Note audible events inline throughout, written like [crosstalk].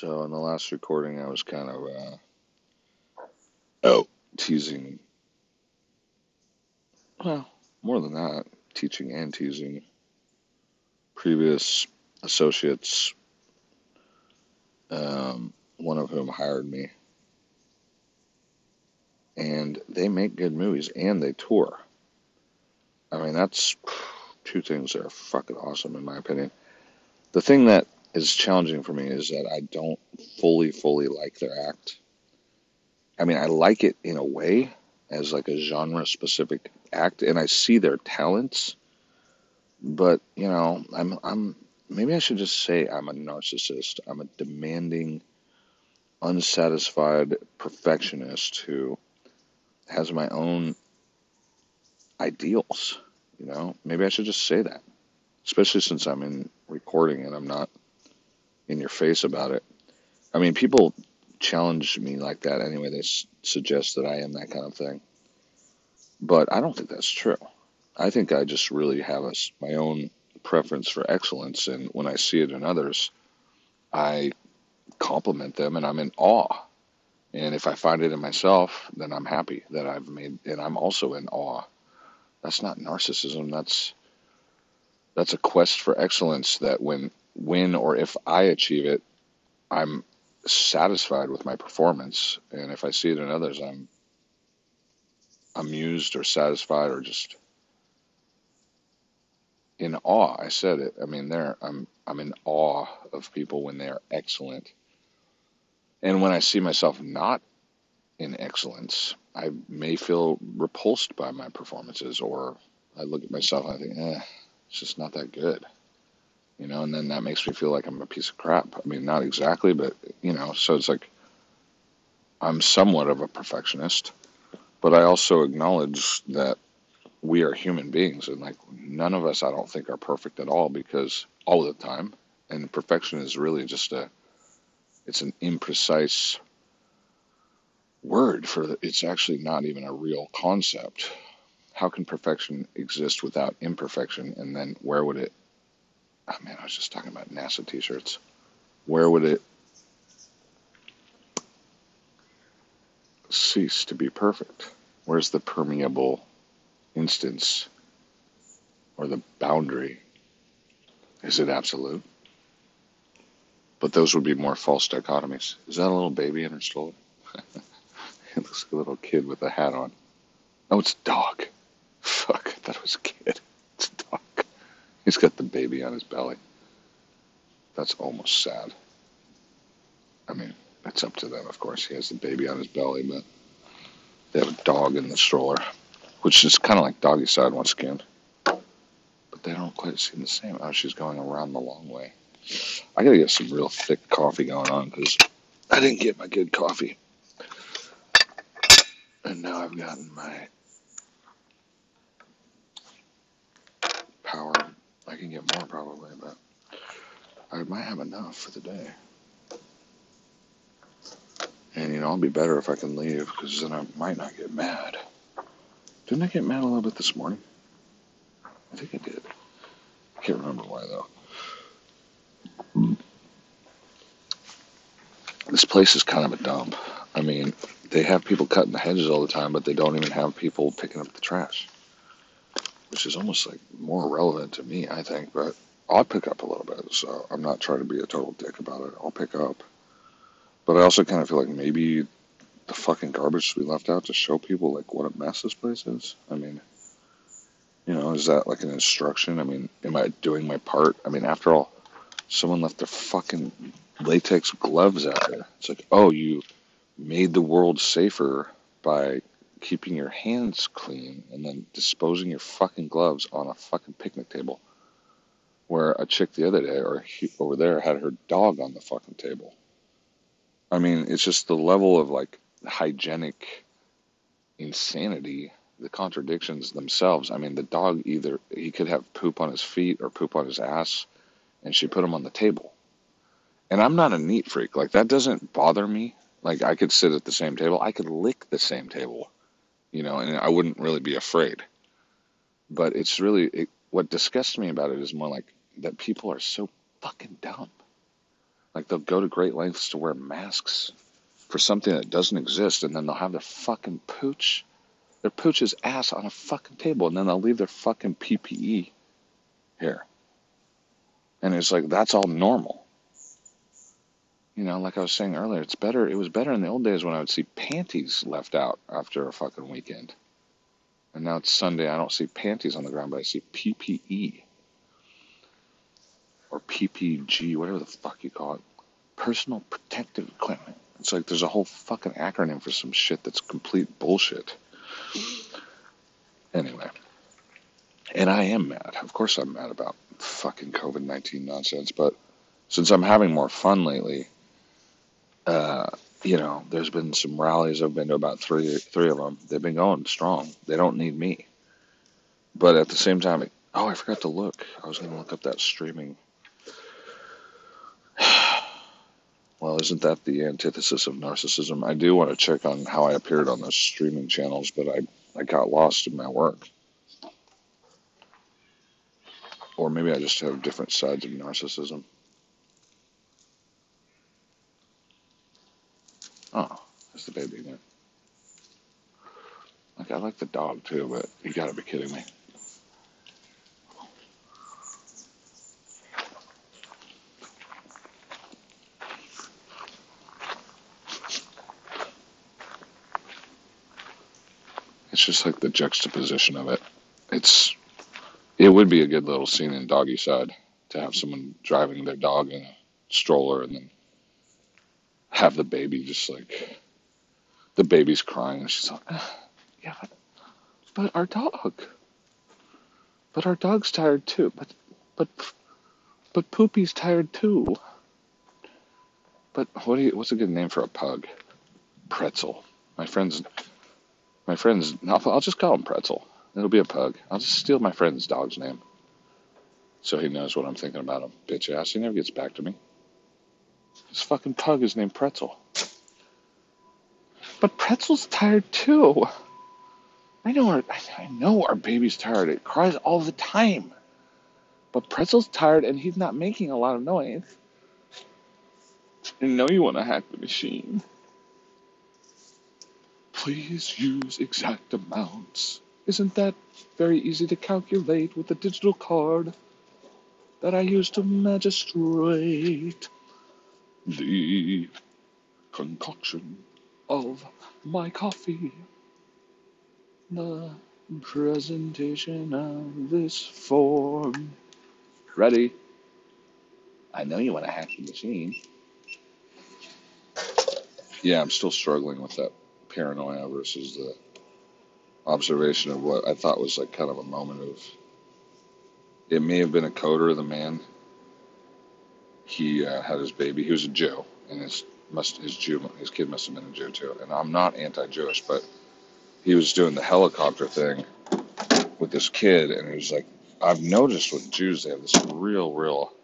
So in the last recording, I was kind of uh, oh teasing. Well, more than that, teaching and teasing previous associates. Um, one of whom hired me, and they make good movies and they tour. I mean, that's two things that are fucking awesome in my opinion. The thing that is challenging for me is that I don't fully, fully like their act. I mean, I like it in a way as like a genre specific act, and I see their talents, but you know, I'm I'm maybe I should just say I'm a narcissist. I'm a demanding, unsatisfied perfectionist who has my own ideals. You know, maybe I should just say that, especially since I'm in recording and I'm not in your face about it. I mean, people challenge me like that anyway. They s- suggest that I am that kind of thing. But I don't think that's true. I think I just really have a my own preference for excellence. And when I see it in others, I compliment them and I'm in awe. And if I find it in myself, then I'm happy that I've made, and I'm also in awe. That's not narcissism. That's that's a quest for excellence that when when or if I achieve it, I'm satisfied with my performance. And if I see it in others, I'm amused or satisfied or just in awe. I said it. I mean, there I'm I'm in awe of people when they are excellent. And when I see myself not in excellence, I may feel repulsed by my performances or I look at myself and I think, eh, it's just not that good. You know, and then that makes me feel like I'm a piece of crap. I mean, not exactly, but you know, so it's like I'm somewhat of a perfectionist, but I also acknowledge that we are human beings and like none of us I don't think are perfect at all because all the time and perfection is really just a it's an imprecise word for it's actually not even a real concept. How can perfection exist without imperfection and then where would it oh man, I was just talking about NASA t-shirts. Where would it cease to be perfect? Where's the permeable instance or the boundary? Is it absolute? But those would be more false dichotomies. Is that a little baby in her stroller? [laughs] it looks like a little kid with a hat on. Oh, it's a dog. [laughs] Fuck, I thought it was a kid. He's got the baby on his belly. That's almost sad. I mean, it's up to them, of course. He has the baby on his belly, but they have a dog in the stroller, which is kind of like doggy side once again. But they don't quite seem the same. Oh, she's going around the long way. I gotta get some real thick coffee going on because I didn't get my good coffee. And now I've gotten my power. I can get more probably, but I might have enough for the day. And you know, I'll be better if I can leave because then I might not get mad. Didn't I get mad a little bit this morning? I think I did. I can't remember why though. This place is kind of a dump. I mean, they have people cutting the hedges all the time, but they don't even have people picking up the trash, which is almost like more relevant to me, I think. But I'll pick up a little bit, so I'm not trying to be a total dick about it. I'll pick up. But I also kind of feel like maybe the fucking garbage should be left out to show people like what a mess this place is. I mean, you know, is that like an instruction? I mean, am I doing my part? I mean, after all, someone left their fucking latex gloves out there. It's like, oh, you made the world safer by keeping your hands clean and then disposing your fucking gloves on a fucking picnic table. Where a chick the other day or over there had her dog on the fucking table. I mean, it's just the level of like hygienic insanity, the contradictions themselves. I mean, the dog either he could have poop on his feet or poop on his ass, and she put him on the table. And I'm not a neat freak. Like that doesn't bother me. Like I could sit at the same table. I could lick the same table, you know, and I wouldn't really be afraid. But it's really it, what disgusts me about it is more like that people are so fucking dumb. Like they'll go to great lengths to wear masks for something that doesn't exist, and then they'll have their fucking pooch, their pooch's ass on a fucking table, and then they'll leave their fucking PPE here. And it's like that's all normal. You know, like I was saying earlier, it's better. It was better in the old days when I would see panties left out after a fucking weekend. And now it's Sunday. I don't see panties on the ground, but I see PPE or PPG, whatever the fuck you call it. Personal protective equipment. It's like there's a whole fucking acronym for some shit that's complete bullshit. Anyway. And I am mad. Of course I'm mad about fucking COVID 19 nonsense, but since I'm having more fun lately, uh, you know, there's been some rallies. I've been to about three, three of them. They've been going strong. They don't need me. But at the same time, oh, I forgot to look. I was going to look up that streaming. [sighs] Well, isn't that the antithesis of narcissism? I do want to check on how I appeared on those streaming channels, but I, I got lost in my work. Or maybe I just have different sides of narcissism. Oh, that's the baby there. Like, I like the dog too, but you gotta be kidding me. It's just like the juxtaposition of it. It's it would be a good little scene in Doggy Side to have someone driving their dog in a stroller and then have the baby just like the baby's crying and she's like, yeah, but, our dog, but our dog's tired too. But but but Poopy's tired too. But what do you, what's a good name for a pug? Pretzel. My friend's my friend's. I'll, I'll just call him Pretzel. It'll be a pug. I'll just steal my friend's dog's name. So he knows what I'm thinking about him. Bitch ass. He never gets back to me. His fucking pug is named Pretzel. But Pretzel's tired too. I know our, I know our baby's tired. It cries all the time. But Pretzel's tired and he's not making a lot of noise. I know you want to hack the machine. Please use exact amounts. Isn't that very easy to calculate with the digital card that I use to magistrate the concoction of my coffee? The presentation of this form. Ready? I know you want to hack the machine. Yeah, I'm still struggling with that paranoia versus the observation of what I thought was like kind of a moment of it may have been a coder, of the man. He uh, had his baby. He was a Jew, and his must his Jew his kid must have been a Jew too. And I'm not anti-Jewish, but he was doing the helicopter thing with this kid, and it was like I've noticed with Jews they have this real, real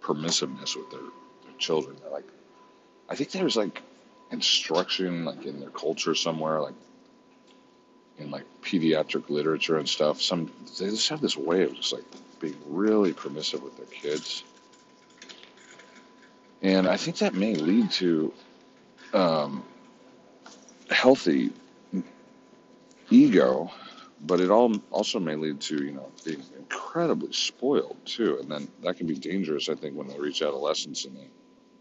permissiveness with their, their children. They're like, I think there's like instruction like in their culture somewhere, like in like pediatric literature and stuff. Some they just have this way of just like being really permissive with their kids, and I think that may lead to um, healthy ego, but it all also may lead to you know being incredibly spoiled too, and then that can be dangerous. I think when they reach adolescence and they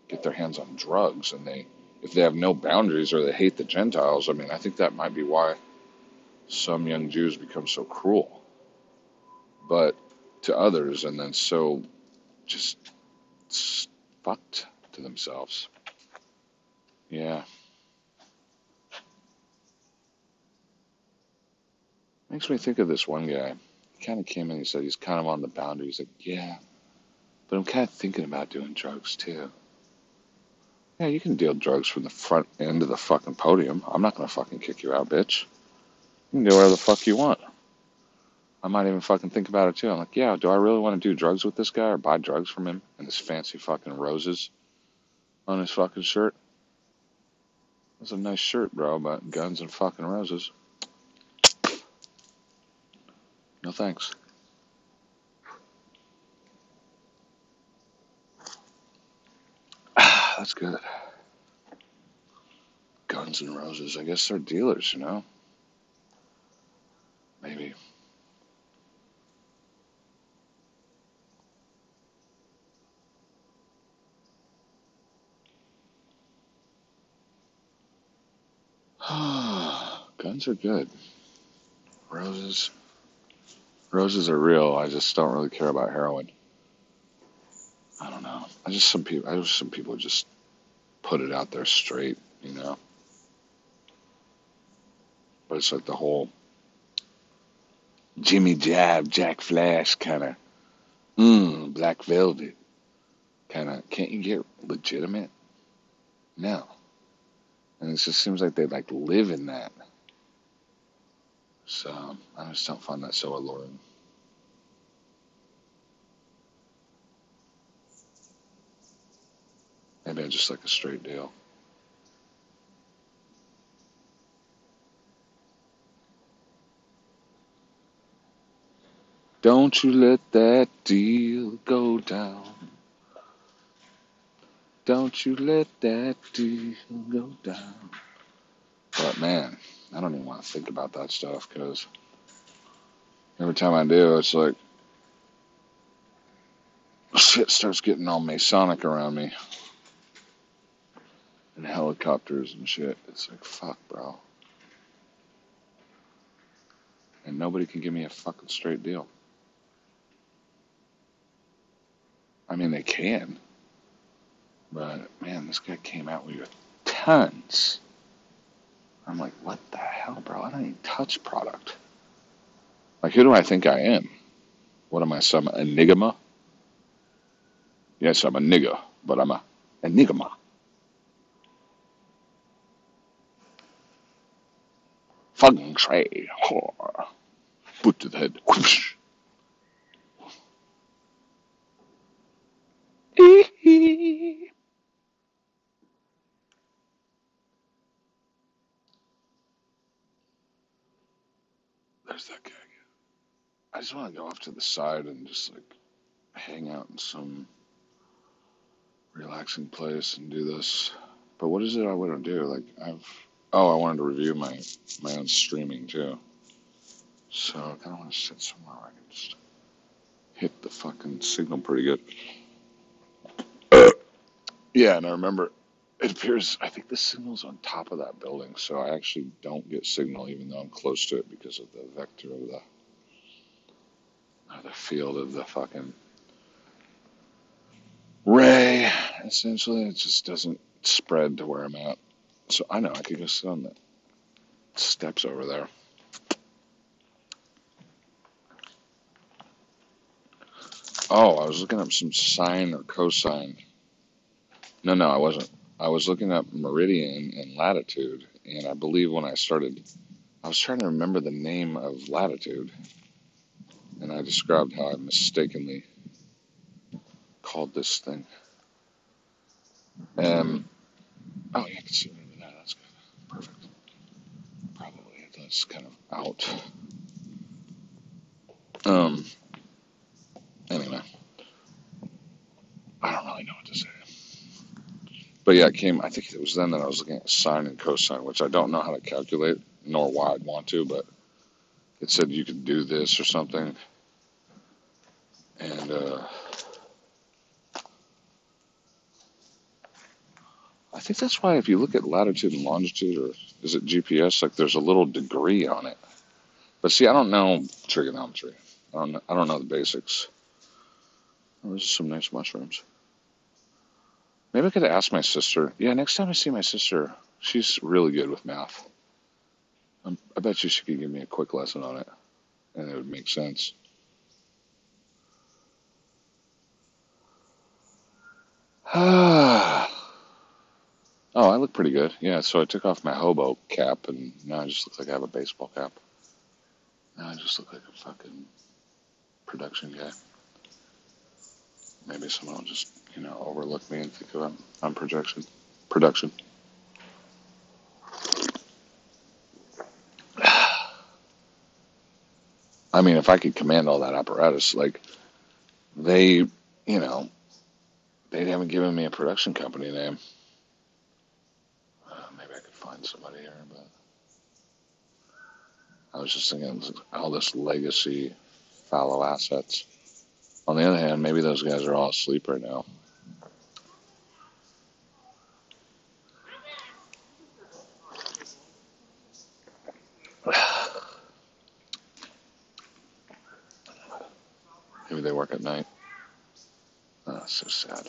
get their hands on drugs and they if they have no boundaries or they hate the Gentiles, I mean, I think that might be why some young Jews become so cruel, but to others, and then so just fucked to themselves. Yeah. Makes me think of this one guy. He kind of came in and he said he's kind of on the boundary. He's like, yeah, but I'm kind of thinking about doing drugs too. Yeah, you can deal drugs from the front end of the fucking podium. I'm not gonna fucking kick you out, bitch. You can do whatever the fuck you want. I might even fucking think about it too. I'm like, yeah, do I really want to do drugs with this guy or buy drugs from him and his fancy fucking roses on his fucking shirt? That's a nice shirt, bro, about guns and fucking roses. No thanks. [sighs] that's good. Guns and Roses. I guess they're dealers, you know? Maybe. [sighs] Guns are good. Roses. Roses are real. I just don't really care about heroin. I don't know. I just some people. I just some people just put it out there straight, you know. But it's like the whole Jimmy Jab, Jack Flash kind of, mmm, Black Velvet kind of. Can't you get legitimate? No. And it just seems like they like live in that. So I just don't find that so alluring. Maybe I just like a straight deal. Don't you let that deal go down. Don't you let that deal go down. But man, I don't even want to think about that stuff because every time I do, it's like shit starts getting all Masonic around me and helicopters and shit. It's like, fuck, bro. And nobody can give me a fucking straight deal. I mean, they can. But, man, this guy came out with tons. I'm like, what the hell, bro? I don't even touch product. Like, who do I think I am? What am I, some enigma? Yes, I'm a nigger, but I'm a enigma. Feng shui. Boot to the head. Whoosh. There's that gag. I just want to go off to the side and just like hang out in some relaxing place and do this. But what is it I want to do? Like I've oh, I wanted to review my my own streaming too. So I kind of want to sit somewhere where I can just hit the fucking signal pretty good. [coughs] Yeah, and I remember it appears I think the signal's on top of that building, so I actually don't get signal even though I'm close to it because of the vector of the of the field of the fucking ray. Essentially, it just doesn't spread to where I'm at. So I know I could go sit on the steps over there. Oh, I was looking up some sine or cosine. No, no, I wasn't. I was looking up meridian and latitude, and I believe when I started, I was trying to remember the name of latitude, and I described how I mistakenly called this thing. Um, oh, yeah, I can see that. That's good. Perfect. Probably that's kind of out. Um. Anyway, I don't really know what to say. But yeah, it came. I think it was then that I was looking at sine and cosine, which I don't know how to calculate, nor why I'd want to. But it said you could do this or something, and uh, I think that's why if you look at latitude and longitude, or is it GPS, like there's a little degree on it. But see, I don't know trigonometry. I don't. Know, I don't know the basics. Oh, those are some nice mushrooms. Maybe I could ask my sister. Yeah, next time I see my sister, she's really good with math. Um, I bet you she could give me a quick lesson on it, and it would make sense. [sighs] oh, I look pretty good. Yeah, so I took off my hobo cap, and now I just look like I have a baseball cap. Now I just look like a fucking production guy. Maybe someone will just, you know, overlook me and think I'm on projection. Production. [sighs] I mean, if I could command all that apparatus, like they, you know, They haven't given me a production company name. Uh, maybe I could find somebody here, but I was just thinking all this legacy fallow assets. On the other hand, maybe those guys are all asleep right now. Maybe they work at night. Oh, so sad.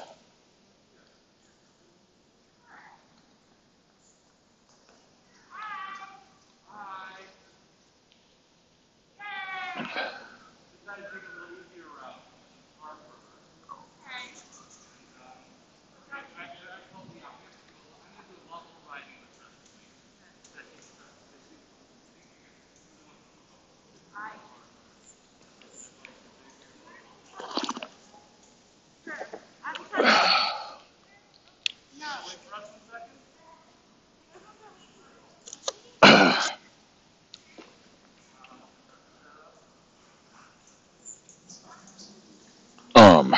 um,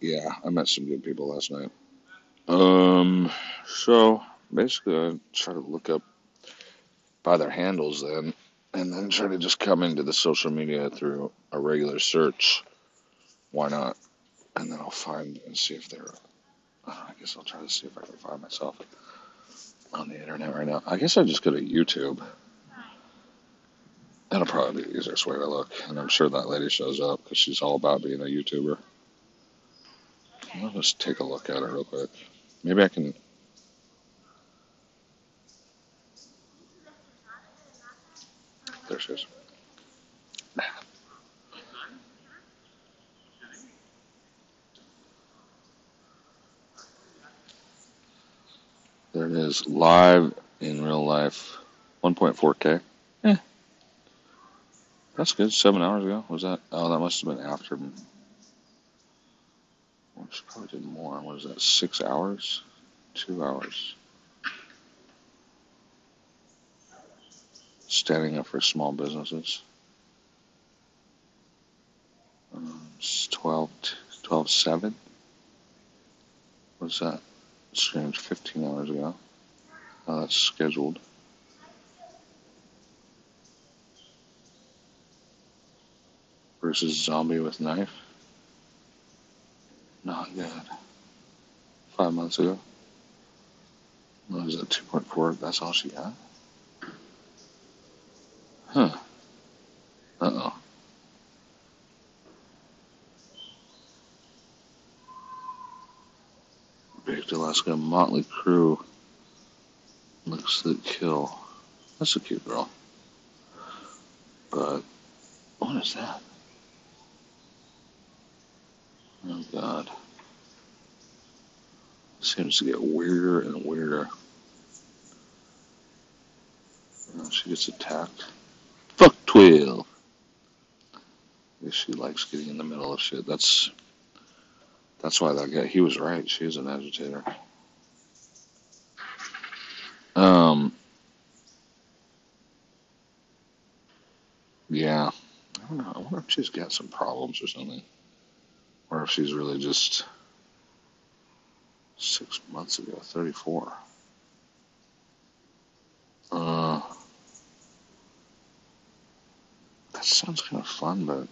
yeah, I met some good people last night. Um, so basically, I try to look up by their handles then, and then try to just come into the social media through a regular search. Why not? And then I'll find and see if they're. I, guess I'll try to see if I can find myself on the internet right now. I guess I just go to YouTube. That'll probably be the easiest way to look, and I'm sure that lady shows up because she's all about being a YouTuber. I'll just take a look at it real quick. Maybe I can. There she is. There it is, live in real life, 1.4K. Eh, that's good. Seven hours ago was that? Oh, that must have been after. Well, she probably did more. What is that? Six hours? Two hours. Standing up for small businesses. Um, it's 12, 12 7. What's that? Streamed 15 hours ago. Oh, that's scheduled. Versus Zombie with Knife. Not good. Five months ago. What was that? 2.4? That's all she got? Huh. Uh oh. Baked Alaska Mötley Crüe. Looks that kill. That's a cute girl. But what is that? Oh god. Seems to get weirder and weirder. Oh, she gets attacked. Fuck 12. I guess she likes getting in the middle of shit. That's that's why that guy he was right. She is an agitator. Um yeah. I don't know. I wonder if she's got some problems or something. Or if she's really just six months ago, 34. Uh, that sounds kind of fun, but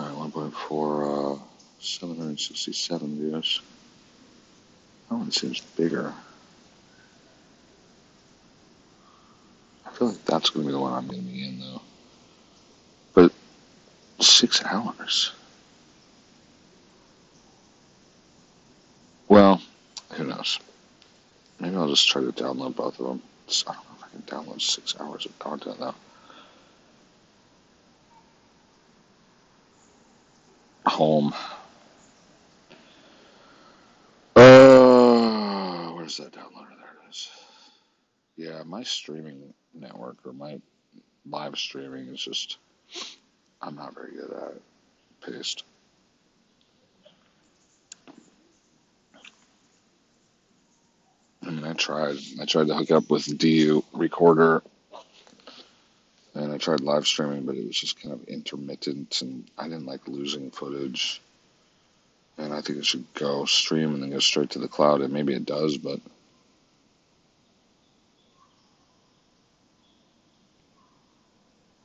alright, 1.4, uh, 767 views. That one seems bigger. I feel like that's going to be the one I'm going to be in, though. Six hours. Well, who knows? Maybe I'll just try to download both of them. I don't know if I can download six hours of content though. Home. Uh, where's that downloader? There it is. Yeah, my streaming network or my live streaming is just, I'm not very good at it. Paste. I mean, I tried. I tried to hook up with DU Recorder And I tried live streaming, but it was just kind of intermittent, and I didn't like losing footage. And I think it should go stream and then go straight to the cloud, and maybe it does, but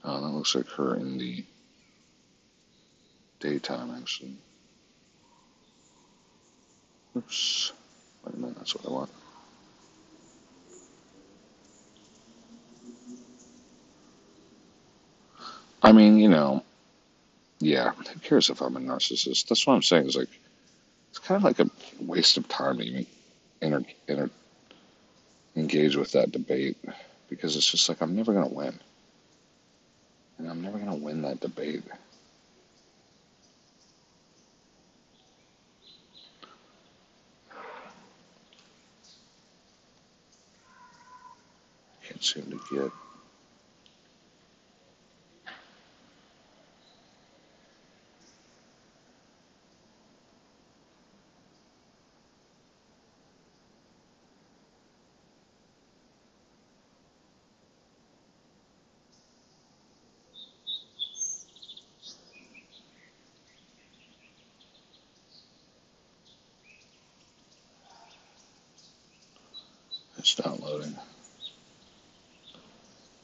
oh, that looks like her in the daytime, actually. Oops. Wait a minute, that's what I want. I mean, you know, yeah, who cares if I'm a narcissist? That's what I'm saying. It's like, it's kind of like a waste of time to even engage with that debate because it's just like, I'm never going to win. And I'm never going to win that debate. Seem to get. It's not loading.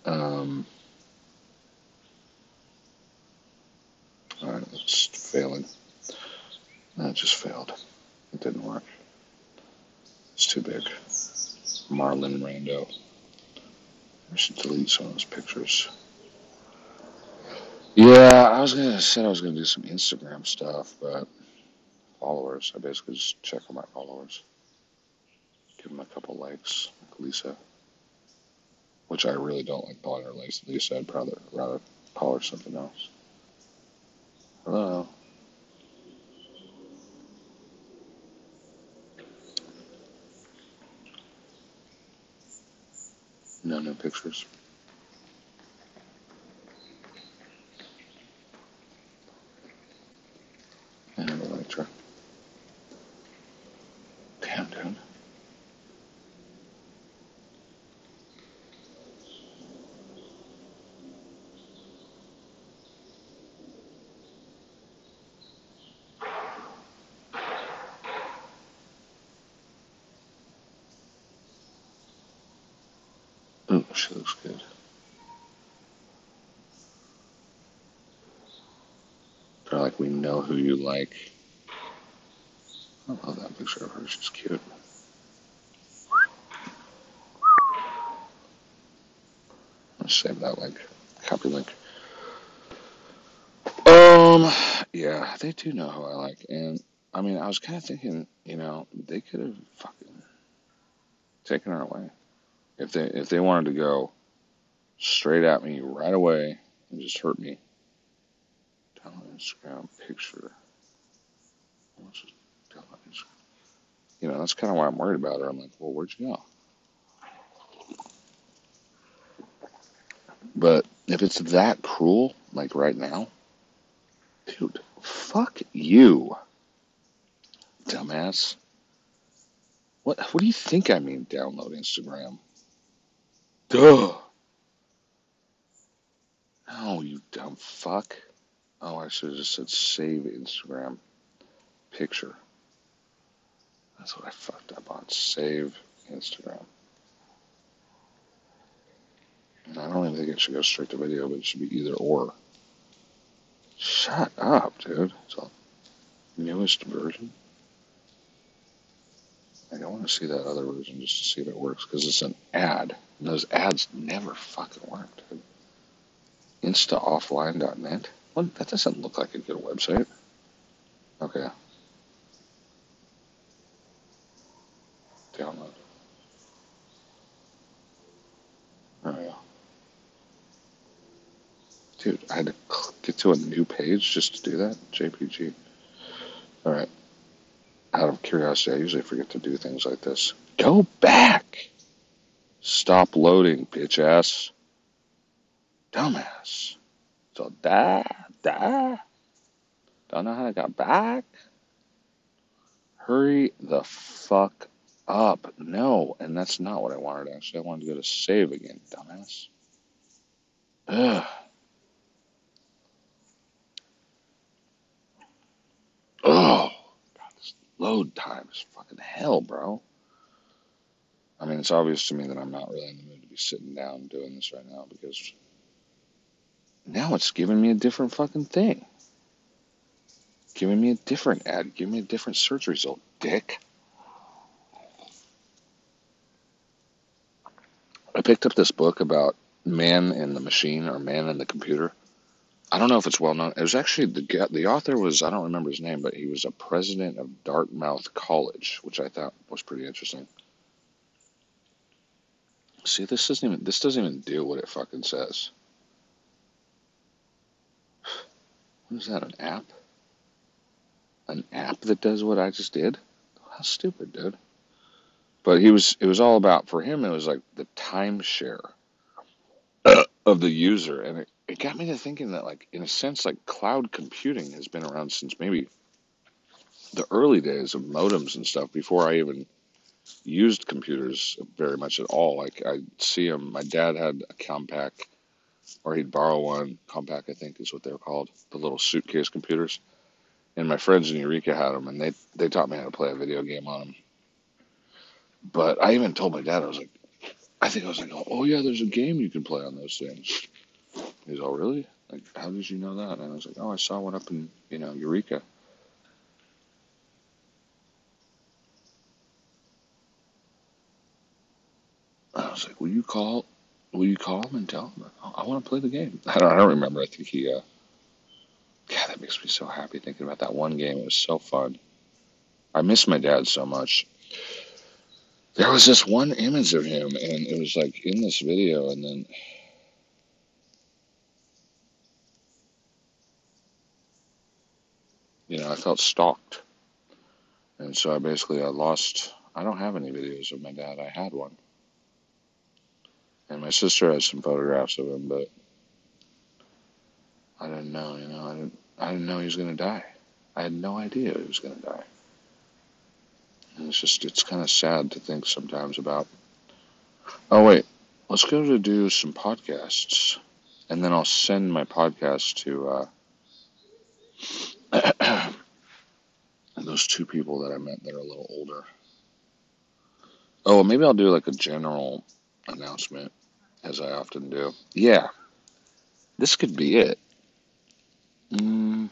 Um, all right, it's failing. That just failed. It didn't work. It's too big. Marlon Rando. I should delete some of those pictures. Yeah, I was gonna said I was gonna do some Instagram stuff, but followers. I basically just check on my followers, give them a couple likes, like Lisa, which I really don't like calling her Lisa. Lisa, I'd rather rather call her something else. Hello. No new pictures. And a lighter. Damn, dude. Ooh, she looks good. They're like, we know who you like. I love that picture of her. She's cute. Save that link. Copy link. Um, yeah, they do know who I like, and I mean, I was kind of thinking, you know, they could have fucking taken her away if they if they wanted to go straight at me right away and just hurt me. Download Instagram picture. You know, that's kind of why I'm worried about her. I'm like, well, where'd you go? But if it's that cruel, like right now, dude, fuck you, dumbass. What what do you think I mean? Download Instagram. Duh. Oh, you dumb fuck. Oh, I should have just said save Instagram picture. That's what I fucked up on. Save Instagram. And I don't even think it should go straight to video, but it should be either or. Shut up, dude. It's the newest version. I want to see that other version just to see if it works because it's an ad. And those ads never fucking worked. InstaOffline.net? What? That doesn't look like a good website. Okay, download. Oh, we go. Dude, I had to get to a new page just to do that. JPG. All right. Out of curiosity, I usually forget to do things like this. Go back. Stop loading, bitch ass. Dumbass. So da da. Don't know how to go back. Hurry the fuck up. No, and that's not what I wanted actually. I wanted to go to save again, dumbass. Ugh. Oh, God, this load time is fucking hell, bro. I mean, it's obvious to me that I'm not really in the mood to be sitting down doing this right now because now it's giving me a different fucking thing. Giving me a different ad. Giving me a different search result, dick. I picked up this book about man and the machine or man and the computer. I don't know if it's well known. It was actually the the author was I don't remember his name, but he was a president of Dartmouth College, which I thought was pretty interesting. See, this doesn't even this doesn't even do what it fucking says. What is that? An app? An app that does what I just did? How stupid, dude. But he was it was all about for him it was like the timeshare of the user and it, it got me to thinking that like in a sense like cloud computing has been around since maybe the early days of modems and stuff before I even used computers very much at all. Like I see them. My dad had a Compaq, or he'd borrow one. Compaq, I think, is what they're called. The little suitcase computers. And my friends in Eureka had them, and they they taught me how to play a video game on them. But I even told my dad, I was like, I think I was like, oh yeah, there's a game you can play on those things. He's all really? Like, how did you know that? And I was like, oh, I saw one up in you know Eureka. Was like, will you call? Will you call him and tell him? I, want to play the game. I don't, I don't remember. I think he. Uh, God, that makes me so happy thinking about that one game. It was so fun. I miss my dad so much. There was this one image of him, and it was like in this video, and then you know I felt stalked, and so I basically I lost. I don't have any videos of my dad. I had one, and my sister has some photographs of him, but I didn't know. You know, I didn't. I didn't know he was gonna die. I had no idea he was gonna die. And it's just it's kind of sad to think sometimes about. Oh wait, let's go to do some podcasts, and then I'll send my podcast to uh, [coughs] those two people that I met that are a little older. Oh, maybe I'll do like a general announcement, as I often do. Yeah, this could be it. Mm,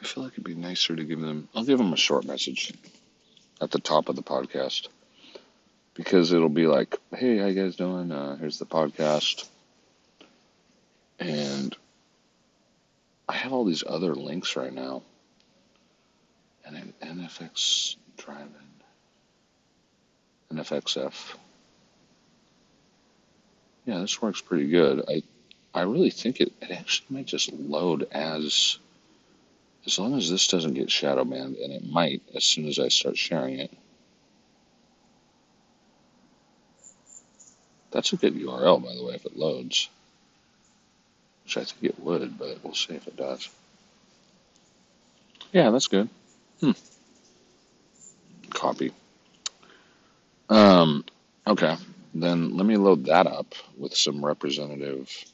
I feel like it'd be nicer to give them. I'll give them a short message at the top of the podcast because it'll be like, "Hey, how you guys doing? Uh, here's the podcast," and I have all these other links right now, and an NFX drive-in, NFXF. Yeah, this works pretty good. I I really think it, it actually might just load as as long as this doesn't get shadow banned, and it might as soon as I start sharing it. That's a good URL, by the way, if it loads. Which I think it would, but we'll see if it does. Yeah, that's good. Hmm. Copy. Um, okay. Then let me load that up with some representative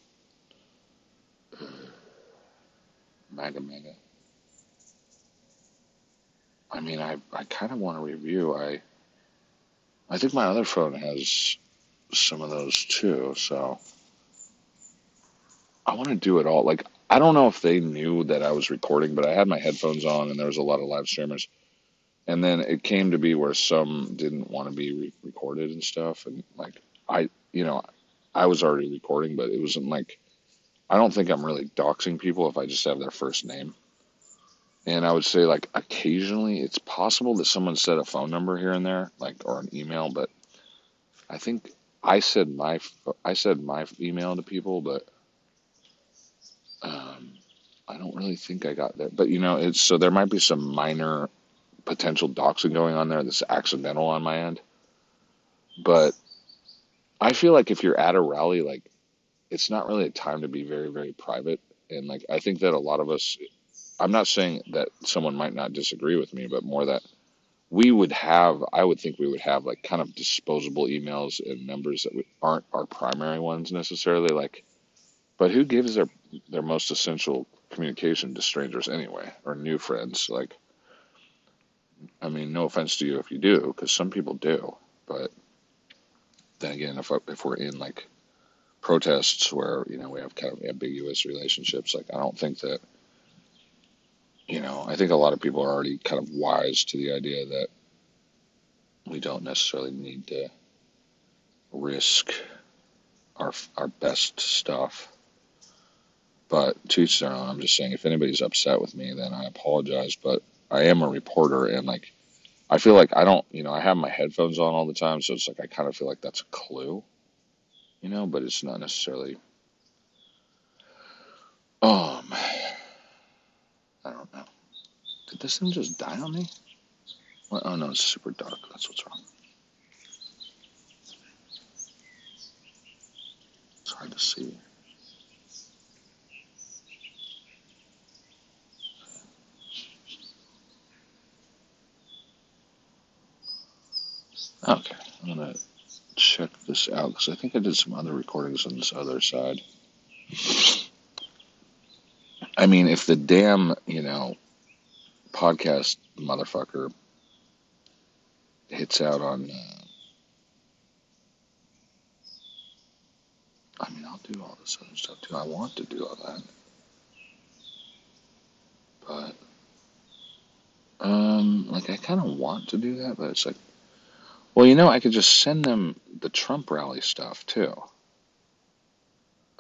MAGA MAGA. I mean, I, I kind of want to review. I I think my other phone has some of those too, so I want to do it all. Like, I don't know if they knew that I was recording, but I had my headphones on and there was a lot of live streamers. And then it came to be where some didn't want to be re- recorded and stuff. And like, I, you know, I was already recording, but it wasn't like, I don't think I'm really doxing people if I just have their first name. And I would say, like, occasionally it's possible that someone said a phone number here and there, like, or an email, but I think I said my I said my email to people, but um, I don't really think I got that. But you know, it's so there might be some minor potential doxing going on there that's accidental on my end. But I feel like if you're at a rally, like it's not really a time to be very, very private. And like I think that a lot of us I'm not saying that someone might not disagree with me, but more that we would have, I would think we would have like kind of disposable emails and numbers that we, aren't our primary ones necessarily. Like, but who gives their their most essential communication to strangers anyway, or new friends? Like, I mean, no offense to you if you do, because some people do. But then again, if if we're in like protests where you know we have kind of ambiguous relationships, like I don't think that you know, I think a lot of people are already kind of wise to the idea that we don't necessarily need to risk our our best stuff. But to each their own. I'm just saying, if anybody's upset with me, then I apologize. But I am a reporter, and like, I feel like I don't, you know, I have my headphones on all the time, so it's like I kind of feel like that's a clue, you know, but it's not necessarily. Um, I don't know. Did this thing just die on me? Oh no, it's super dark. That's what's wrong. It's hard to see. Okay, I'm gonna check this out because I think I did some other recordings on this other side. I mean, if the damn, you know, podcast motherfucker hits out on, uh, I mean, I'll do all this other stuff too. I want to do all that. But, um, like, I kind of want to do that, but it's like, well, you know, I could just send them the Trump rally stuff too.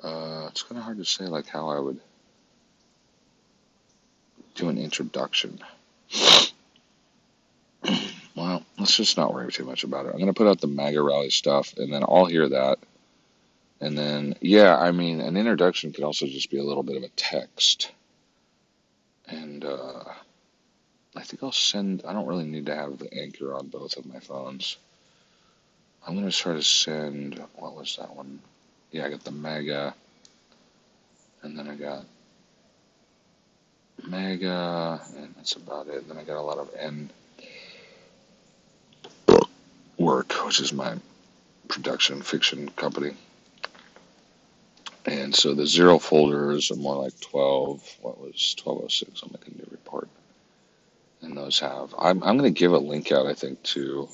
Uh, it's kind of hard to say, like, how I would do an introduction. [clears throat] well, let's just not worry too much about it. I'm going to put out the MAGA rally stuff, and then I'll hear that. And then, yeah, I mean, an introduction could also just be a little bit of a text. And uh, I think I'll send, I don't really need to have the anchor on both of my phones. I'm going to try to send, what was that one? Yeah, I got the Mega, and then I got Mega, and that's about it. Then I got a lot of N work, which is my production fiction company. And so the zero folders are more like 12, what was 1206? I'll make a new report. And those have, I'm, I'm going to give a link out, I think, to,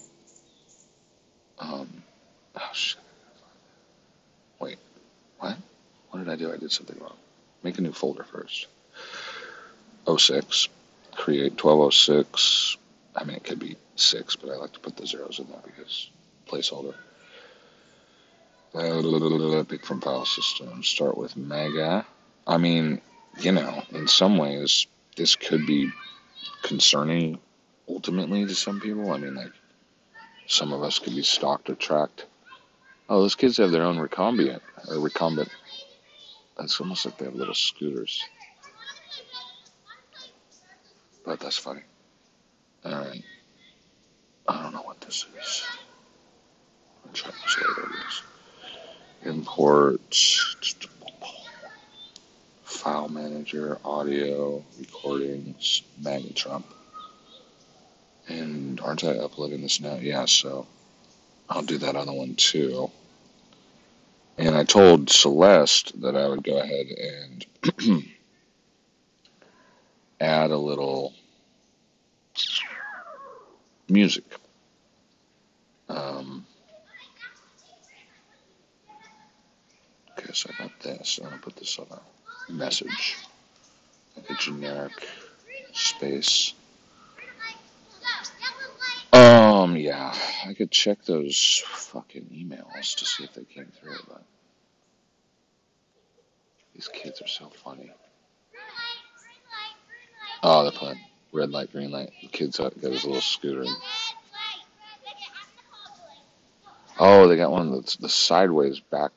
um, oh shit. Wait, what? What did I do? I did something wrong. Make a new folder first. 06, create 1206. I mean, it could be 6, but I like to put the zeros in there because placeholder. Pick from file system. Start with mega. I mean, you know, in some ways, this could be concerning ultimately to some people. I mean, like, some of us could be stalked or tracked. Oh, those kids have their own recumbent or recumbent. It's almost like they have little scooters. But that's funny. Alright. I don't know what this is. I'll try this later. This. Import file manager, audio, recordings, MAGA Trump. And aren't I uploading this now? Yeah, so I'll do that other one too. And I told Celeste that I would go ahead and [clears throat] add a little music. Um, okay, so I got this. I'm going to put this on a message, like a generic space. Um, yeah, I could check those fucking emails to see if they came through, but these kids are so funny. Oh, they're playing red light, green light. The kid's got his little scooter. Oh, they got one that's the sideways back.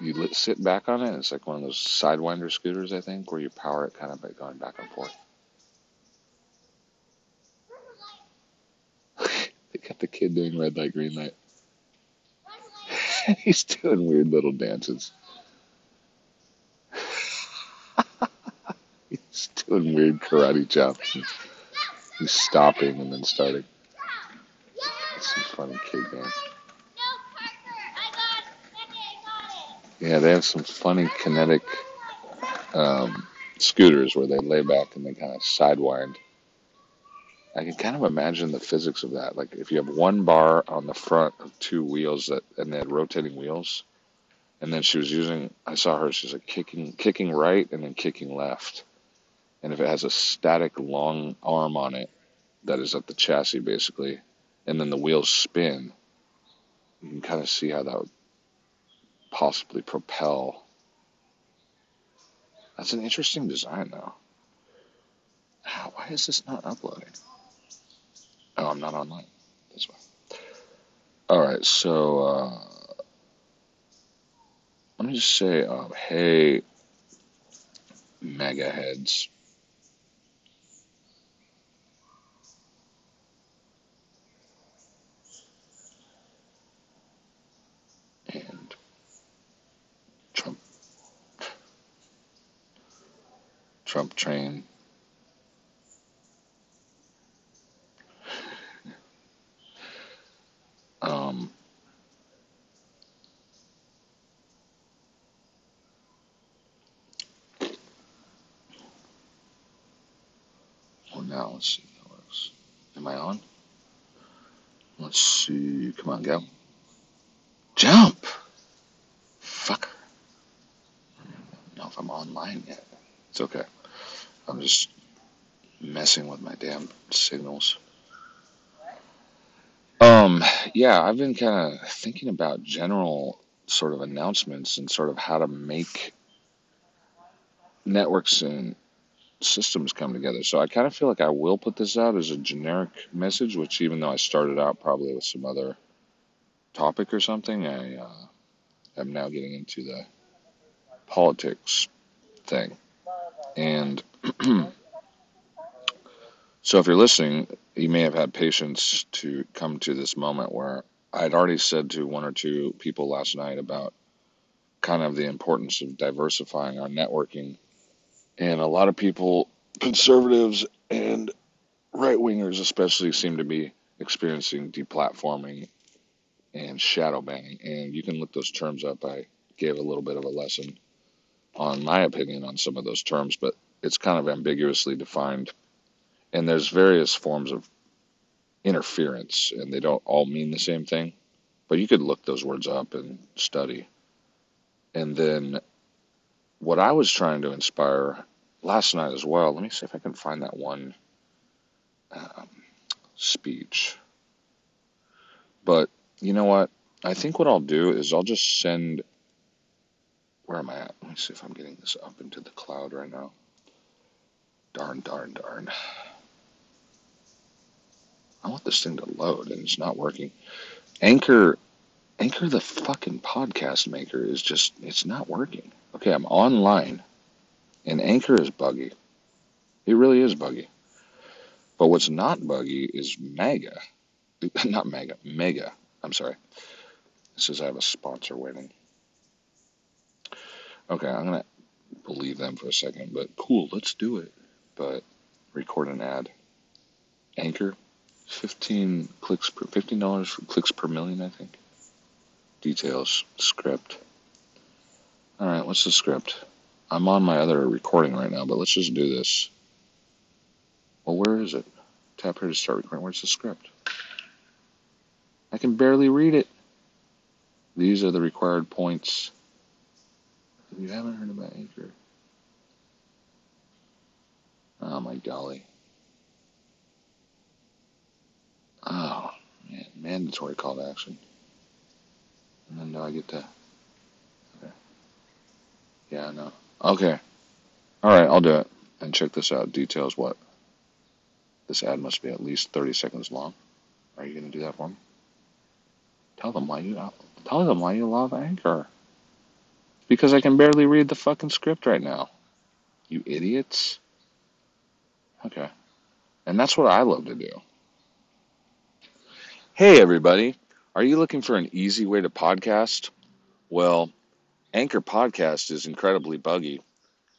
You sit back on it. It's like one of those sidewinder scooters, I think, where you power it kind of by going back and forth. they got the kid doing red light, green light. [laughs] He's doing weird little dances. [laughs] He's doing weird karate chops. He's stopping and then starting. That's some funny kid game. Yeah, they have some funny kinetic um, scooters where they lay back and they kind of sidewind. I can kind of imagine the physics of that. Like if you have one bar on the front of two wheels that and they had rotating wheels, and then she was using. I saw her. She's like kicking, kicking right and then kicking left. And if it has a static long arm on it, that is at the chassis basically, and then the wheels spin, you can kind of see how that would possibly propel. That's an interesting design, though. Why is this not uploading? Oh, I'm not online. That's why. All right, so uh, let me just say, um, hey, MAGA heads. And Trump, Trump train. Um, well, now let's see that works. Am I on? Let's see. Come on, go. Jump! Fucker. I don't know if I'm online yet. It's okay. I'm just messing with my damn signals. Um, yeah, I've been kind of thinking about general sort of announcements and sort of how to make networks and systems come together. So I kind of feel like I will put this out as a generic message, which even though I started out probably with some other topic or something, I uh, am now getting into the politics thing. And [clears throat] so if you're listening, you may have had patience to come to this moment where I'd already said to one or two people last night about kind of the importance of diversifying our networking and a lot of people, conservatives and right wingers especially, seem to be experiencing deplatforming and shadow banning. And you can look those terms up. I gave a little bit of a lesson on my opinion on some of those terms, but it's kind of ambiguously defined. And there's various forms of interference, and they don't all mean the same thing. But you could look those words up and study. And then what I was trying to inspire last night as well. Let me see if I can find that one um, speech. But you know what? I think what I'll do is I'll just send. Where am I at? Let me see if I'm getting this up into the cloud right now. Darn, darn, darn. I want this thing to load and it's not working. Anchor, Anchor, the fucking podcast maker is just, it's not working. Okay, I'm online and Anchor is buggy. It really is buggy. But what's not buggy is Mega. [laughs] Not Mega, Mega. I'm sorry. It says I have a sponsor waiting. Okay, I'm going to believe them for a second, but cool, let's do it. But record an ad. Anchor, 15 clicks per, $15 for clicks per million, I think. Details, script. All right, what's the script? I'm on my other recording right now, but let's just do this. Well, where is it? Tap here to start recording. Where's the script? I can barely read it. These are the required points. If you haven't heard about Anchor, oh my golly. Oh, man, mandatory call to action. And then do I get to. Okay. Yeah, no. Okay. All right, I'll do it. And check this out. Details what? This ad must be at least 30 seconds long. Are you going to do that for me? Tell them why you tell them why you love Anchor. Because I can barely read the fucking script right now. You idiots. Okay. And that's what I love to do. Hey everybody. Are you looking for an easy way to podcast? Well, Anchor Podcast is incredibly buggy.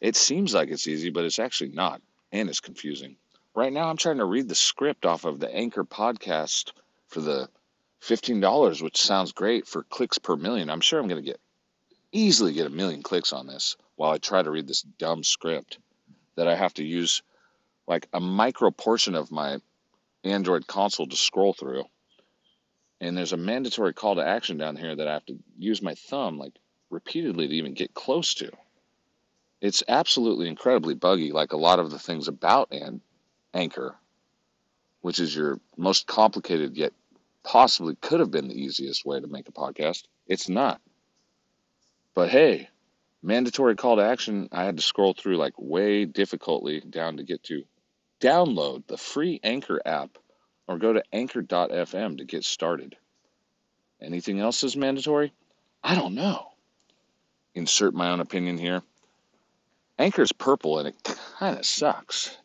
It seems like it's easy, but it's actually not, and it's confusing. Right now, I'm trying to read the script off of the Anchor podcast for the $15, which sounds great for clicks per million. I'm sure I'm going to get easily get a million clicks on this while I try to read this dumb script that I have to use like a micro portion of my Android console to scroll through. And there's a mandatory call to action down here that I have to use my thumb like repeatedly to even get close to. It's absolutely incredibly buggy, like a lot of the things about an Anchor, which is your most complicated yet possibly could have been the easiest way to make a podcast. It's not. But hey, mandatory call to action, I had to scroll through like way difficultly down to get to download the free Anchor app or go to anchor.fm to get started. Anything else is mandatory? I don't know. Insert my own opinion here. Anchor's purple and it kind of sucks.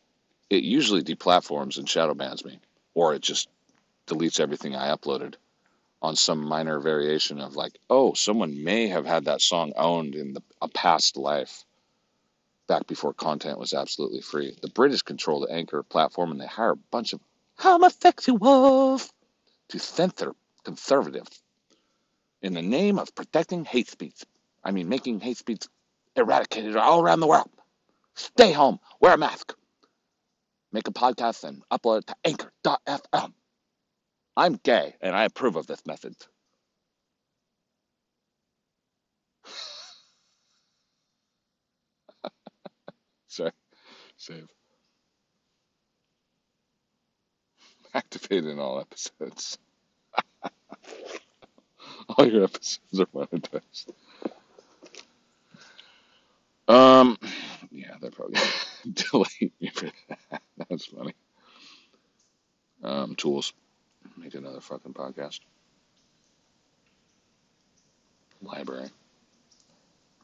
It usually deplatforms and shadow bans me, or it just deletes everything I uploaded on some minor variation of like, oh, someone may have had that song owned in the, a past life back before content was absolutely free. The British control the Anchor platform and they hire a bunch of homosexuals to censor conservatives in the name of protecting hate speech. I mean, making hate speech eradicated all around the world. Stay home, wear a mask, make a podcast, and upload it to anchor.fm. I'm gay and I approve of this method. [laughs] Sorry, save. Activated in all episodes. [laughs] all your episodes are monetized. Um, yeah, they're probably [laughs] delete me for that. [laughs] That's funny. Um, tools. Make another fucking podcast. Library.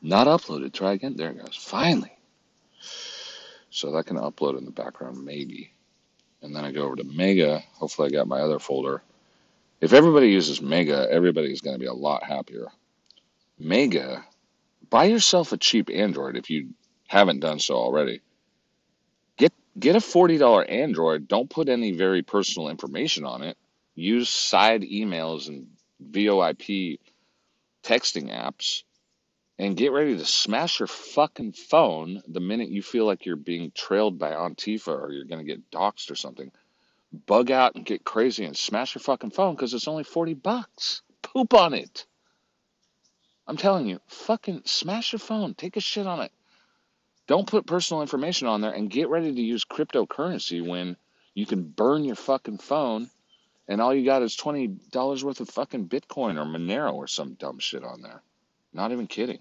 Not uploaded. Try again. There it goes. Finally. So that can upload in the background, maybe. And then I go over to Mega. Hopefully, I got my other folder. If everybody uses Mega, everybody's going to be a lot happier. Mega, buy yourself a cheap Android if you haven't done so already. Get get a $40 Android. Don't put any very personal information on it. Use side emails and VoIP texting apps and get ready to smash your fucking phone the minute you feel like you're being trailed by Antifa or you're going to get doxxed or something. Bug out and get crazy and smash your fucking phone because it's only 40 bucks. Poop on it. I'm telling you, fucking smash your phone. Take a shit on it. Don't put personal information on there and get ready to use cryptocurrency when you can burn your fucking phone and all you got is $20 worth of fucking Bitcoin or Monero or some dumb shit on there. Not even kidding.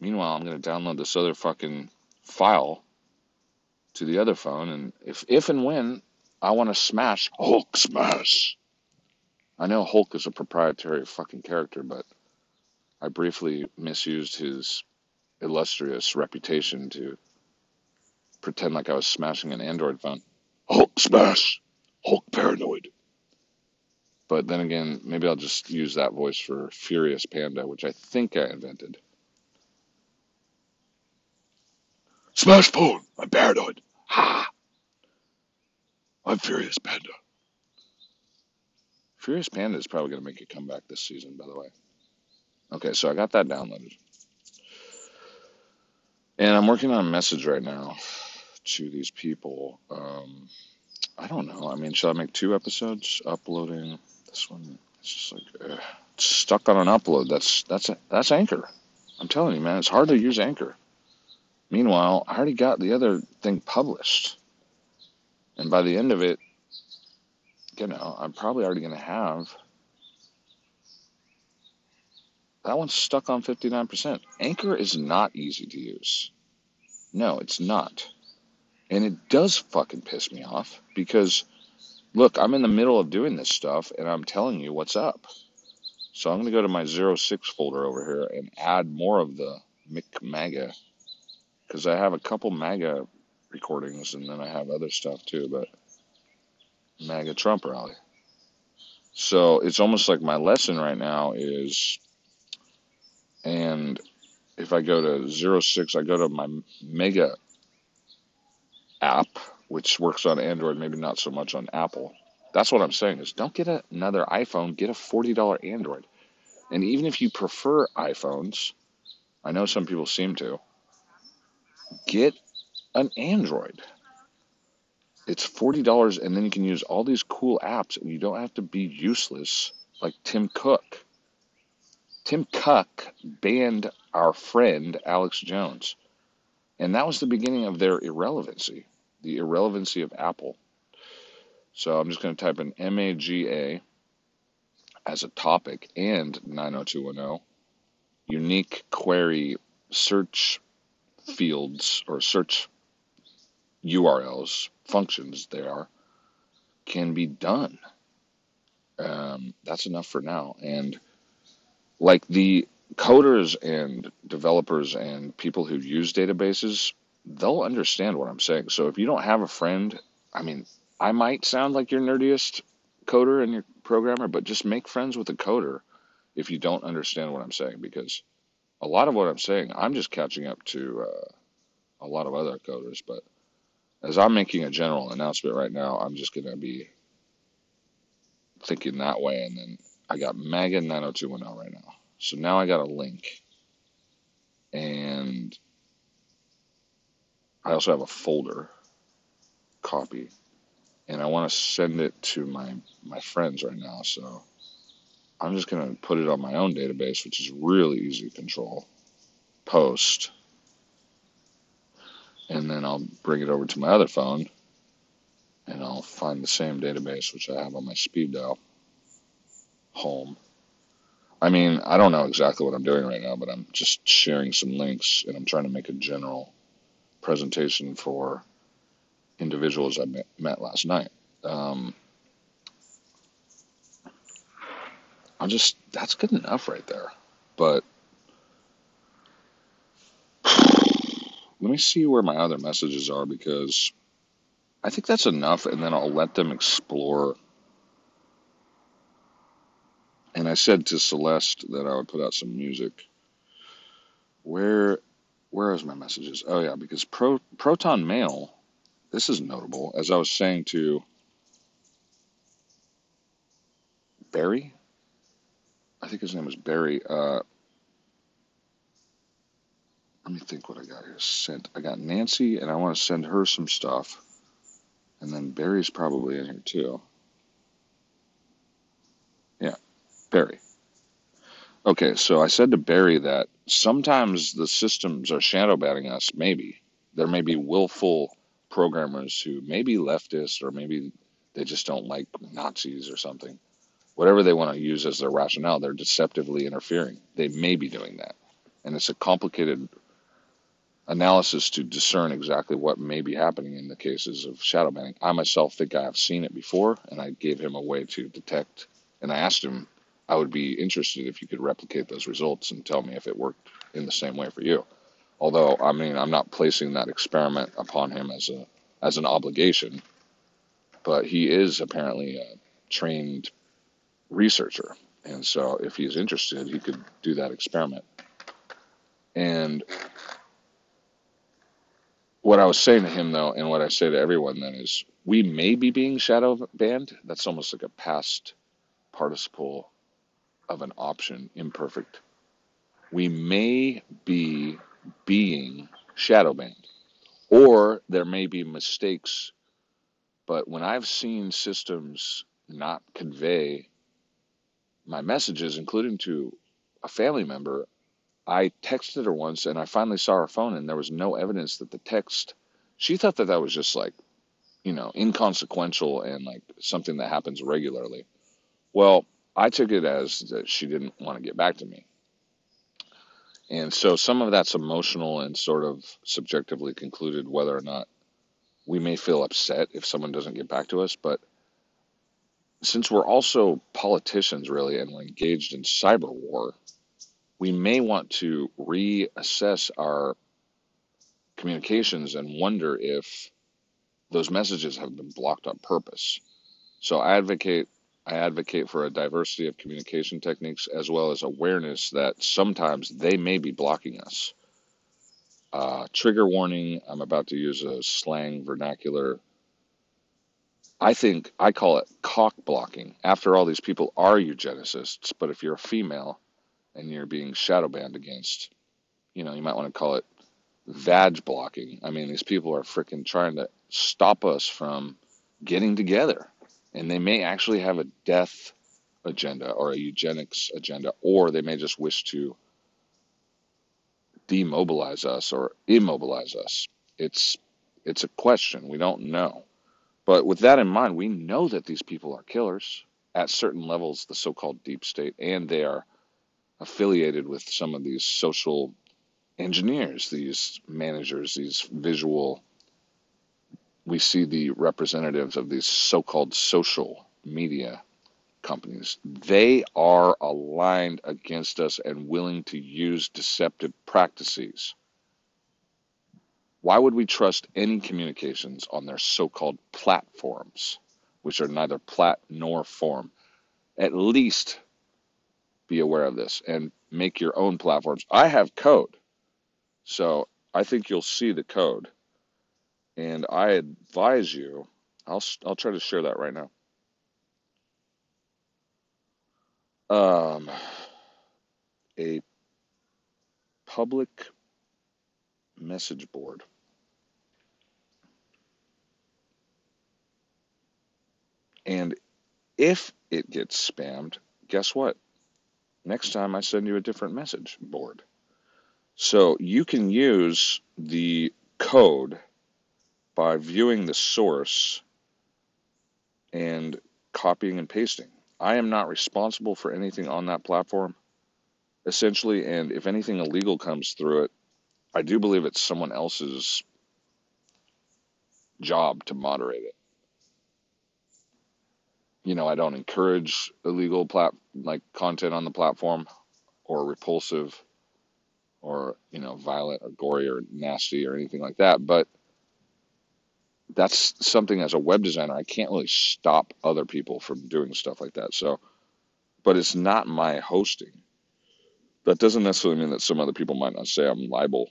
Meanwhile, I'm going to download this other fucking file to the other phone, and if, if and when I want to smash Hulk smash. I know Hulk is a proprietary fucking character, but I briefly misused his illustrious reputation to pretend like I was smashing an Android phone. Hulk smash! Hulk paranoid. But then again, maybe I'll just use that voice for Furious Panda, which I think I invented. Smash phone! I'm paranoid. Ha! I'm Furious Panda. Furious Panda is probably going to make a comeback this season, by the way. Okay, so I got that downloaded. And I'm working on a message right now to these people. Um, I don't know. I mean, should I make two episodes? Uploading this one. It's just like stuck on an upload. That's that's that's Anchor. I'm telling you, man, it's hard to use Anchor. Meanwhile, I already got the other thing published, and by the end of it, you know, I'm probably already going to have that one's stuck on 59%. Anchor is not easy to use. No, it's not. And it does fucking piss me off because, look, I'm in the middle of doing this stuff and I'm telling you what's up. So I'm going to go to my 06 folder over here and add more of the McMaga because I have a couple MAGA recordings and then I have other stuff too, but MAGA Trump rally. So it's almost like my lesson right now is and if I go to 06, I go to my Mega app, which works on Android, maybe not so much on Apple. That's what I'm saying is don't get another iPhone, get a $40 Android. And even if you prefer iPhones, I know some people seem to, get an Android. It's $40 and then you can use all these cool apps and you don't have to be useless like Tim Cook. Tim Cook banned our friend Alex Jones. And that was the beginning of their irrelevancy, the irrelevancy of Apple. So I'm just going to type in MAGA as a topic and 90210 unique query search fields or search URLs, functions they are, can be done. Um, that's enough for now. And like the coders and developers and people who use databases, they'll understand what I'm saying. So if you don't have a friend, I mean, I might sound like your nerdiest coder and your programmer, but just make friends with a coder if you don't understand what I'm saying because a lot of what I'm saying, I'm just catching up to uh, a lot of other coders. But as I'm making a general announcement right now, I'm just going to be thinking that way. And then I got MAGA 90210 right now. So now I got a link. And I also have a folder copy. And I want to send it to my, my friends right now. So I'm just going to put it on my own database, which is really easy to control. Post. And then I'll bring it over to my other phone and I'll find the same database, which I have on my speed dial. Home. I mean, I don't know exactly what I'm doing right now, but I'm just sharing some links and I'm trying to make a general presentation for individuals I met, last night. Um, I'm just, that's good enough right there. But let me see where my other messages are because I think that's enough, and then I'll let them explore. And I said to Celeste that I would put out some music. Where, where is my messages? Oh yeah, because Pro, Proton Mail. This is notable. As I was saying to Barry, I think his name was Barry. Uh, let me think what I got here. Sent. I got Nancy, and I want to send her some stuff. And then Barry's probably in here too. Yeah, Barry. Okay, so I said to Barry that sometimes the systems are shadow banning us, maybe. There may be willful programmers who may be leftist or maybe they just don't like Nazis or something. Whatever they want to use as their rationale, they're deceptively interfering. They may be doing that. And it's a complicated analysis to discern exactly what may be happening in the cases of shadow banning. I myself think I have seen it before, and I gave him a way to detect. And I asked him, I would be interested if you could replicate those results and tell me if it worked in the same way for you. Although, I mean, I'm not placing that experiment upon him as a as an obligation, but he is apparently a trained researcher, and so if he's interested, he could do that experiment. And what I was saying to him though, and what I say to everyone then is, we may be being shadow banned. That's almost like a past participle of an option, imperfect. We may be being shadow banned, or there may be mistakes. But when I've seen systems not convey my messages, including to a family member, I texted her once and I finally saw her phone and there was no evidence that the text, she thought that that was just like, you know, inconsequential and like something that happens regularly. Well, I took it as that she didn't want to get back to me. And so some of that's emotional and sort of subjectively concluded whether or not we may feel upset if someone doesn't get back to us. But since we're also politicians, really, and we're engaged in cyber war, we may want to reassess our communications and wonder if those messages have been blocked on purpose. So I advocate I advocate for a diversity of communication techniques as well as awareness that sometimes they may be blocking us. Uh, trigger warning, I'm about to use a slang vernacular. I think I call it cock blocking. After all, these people are eugenicists, but if you're a female and you're being shadow banned against, you know, you might want to call it vag blocking. I mean, these people are freaking trying to stop us from getting together. And they may actually have a death agenda or a eugenics agenda, or they may just wish to demobilize us or immobilize us. It's it's a question. We don't know. But with that in mind, we know that these people are killers at certain levels, the so-called deep state, and they are affiliated with some of these social engineers, these managers, these visual. We see the representatives of these so-called social media companies. They are aligned against us and willing to use deceptive practices. Why would we trust any communications on their so called platforms, which are neither plat nor form? At least be aware of this and make your own platforms. I have code, so I think you'll see the code. And I advise you, I'll, I'll try to share that right now. Um, a public message board. And if it gets spammed, guess what? Next time I send you a different message board. So you can use the code by viewing the source and copying and pasting. I am not responsible for anything on that platform, essentially, and if anything illegal comes through it, I do believe it's someone else's job to moderate it. You know, I don't encourage illegal plat like content on the platform or repulsive or, you know, violent or gory or nasty or anything like that, but that's something as a web designer I can't really stop other people from doing stuff like that. So, but it's not my hosting. That doesn't necessarily mean that some other people might not say I'm liable.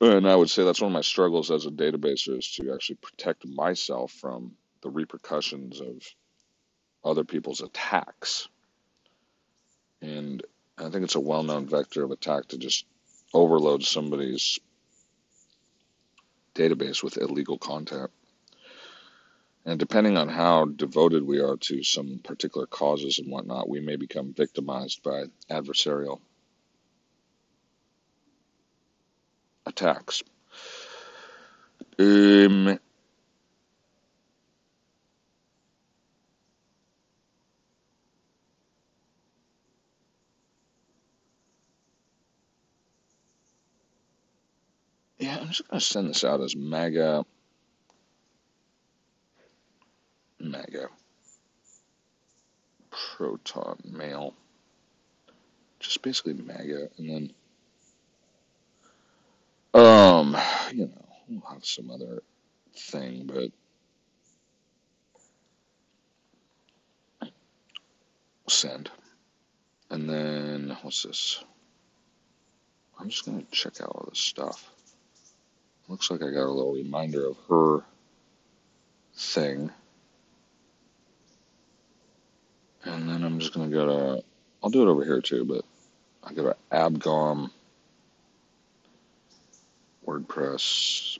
And I would say that's one of my struggles as a database is to actually protect myself from the repercussions of other people's attacks. And I think it's a well known vector of attack to just overload somebody's database with illegal content. And depending on how devoted we are to some particular causes and whatnot, we may become victimized by adversarial attacks. Um, just to send this out as MAGA, MAGA, proton mail. Just basically MAGA, and then Um, you know, we'll have some other thing, but send. And then what's this? I'm just gonna check out all this stuff. Looks like I got a little reminder of her thing. And then I'm just gonna go to I'll do it over here too, but I go to Abgom WordPress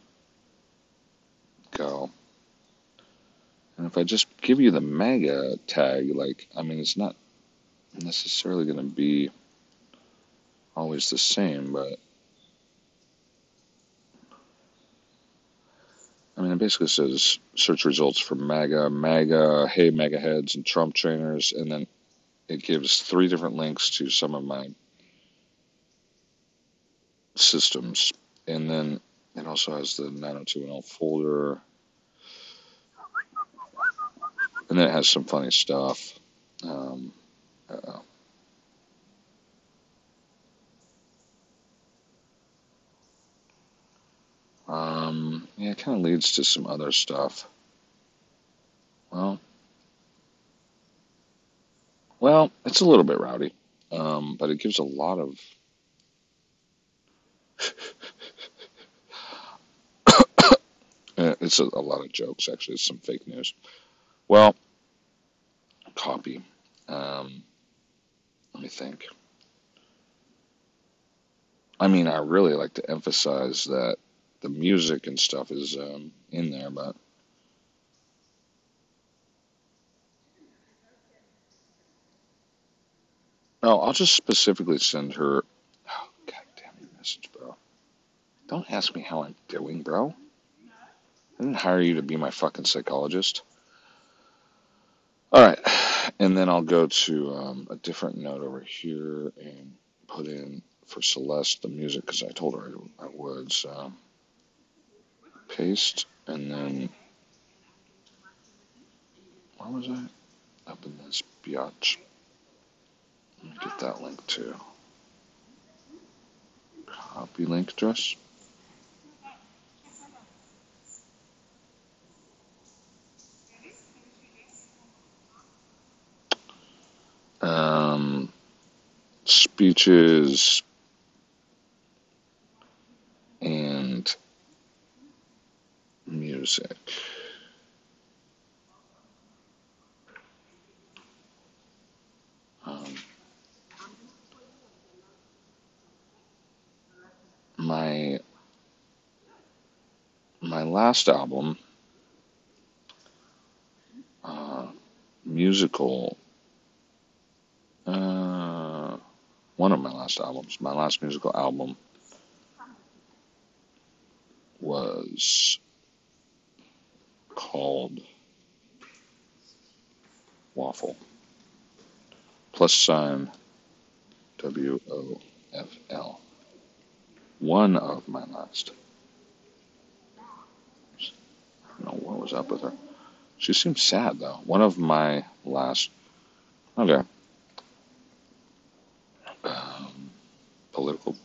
go. And if I just give you the MAGA tag, like, I mean, it's not necessarily going to be always the same, but I mean, it basically says search results for MAGA, MAGA, hey, MAGA heads, and Trump trainers, and then it gives three different links to some of my systems. And then it also has the 90210 folder. And then it has some funny stuff. Um, uh, um, yeah, it kind of leads to some other stuff. Well, well, it's a little bit rowdy, um, but it gives a lot of [coughs] Uh, It's a, a lot of jokes, actually. It's some fake news. Well, copy. Um, let me think. I mean, I really like to emphasize that the music and stuff is um, in there, but no, I'll just specifically send her. Oh, God damn your message, bro. Don't ask me how I'm doing, bro. I didn't hire you to be my fucking psychologist. All right, and then I'll go to um, a different note over here and put in for Celeste the music because I told her I, I would. So paste, and then where was I? Up in this biatch. Let me get that link too. Copy link address. Um, speeches and music. Um, my my last album, uh, musical. Uh, one of my last albums, my last musical album was called Waffle. Plus sign W O F L. One of my last. I don't know what was up with her. She seemed sad though. One of my last. Okay. Um, political.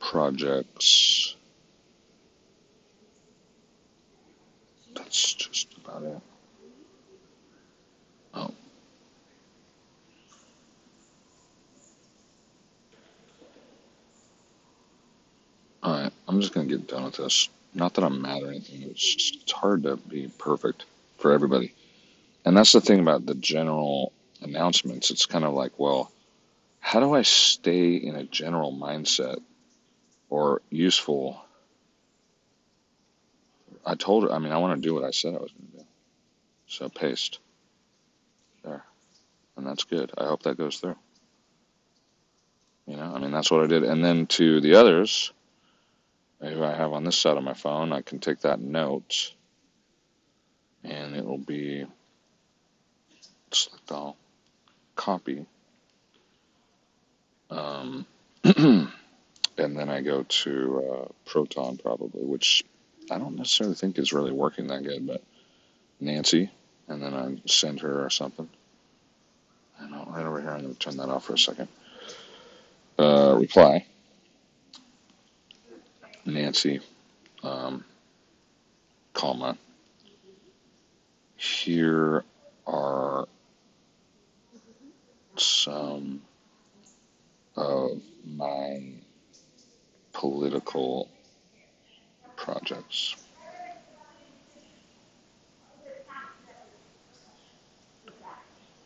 projects. That's just about it. Oh, all right. I'm just gonna get done with this. Not that I'm mad or anything. It's it's hard to be perfect for everybody. And that's the thing about the general announcements. It's kind of like, well, how do I stay in a general mindset or useful? I told her. I mean, I want to do what I said I was going to do. So paste there, and that's good. I hope that goes through. You know, I mean, that's what I did. And then to the others, if I have on this side of my phone, I can take that note, and it will be select all, copy, um, [clears throat] and then I go to uh, Proton probably, which I don't necessarily think is really working that good, but Nancy, and then I send her or something. I know, right over here. I'm going to turn that off for a second. Uh, reply, Nancy, um, comma. Here are some of my political projects.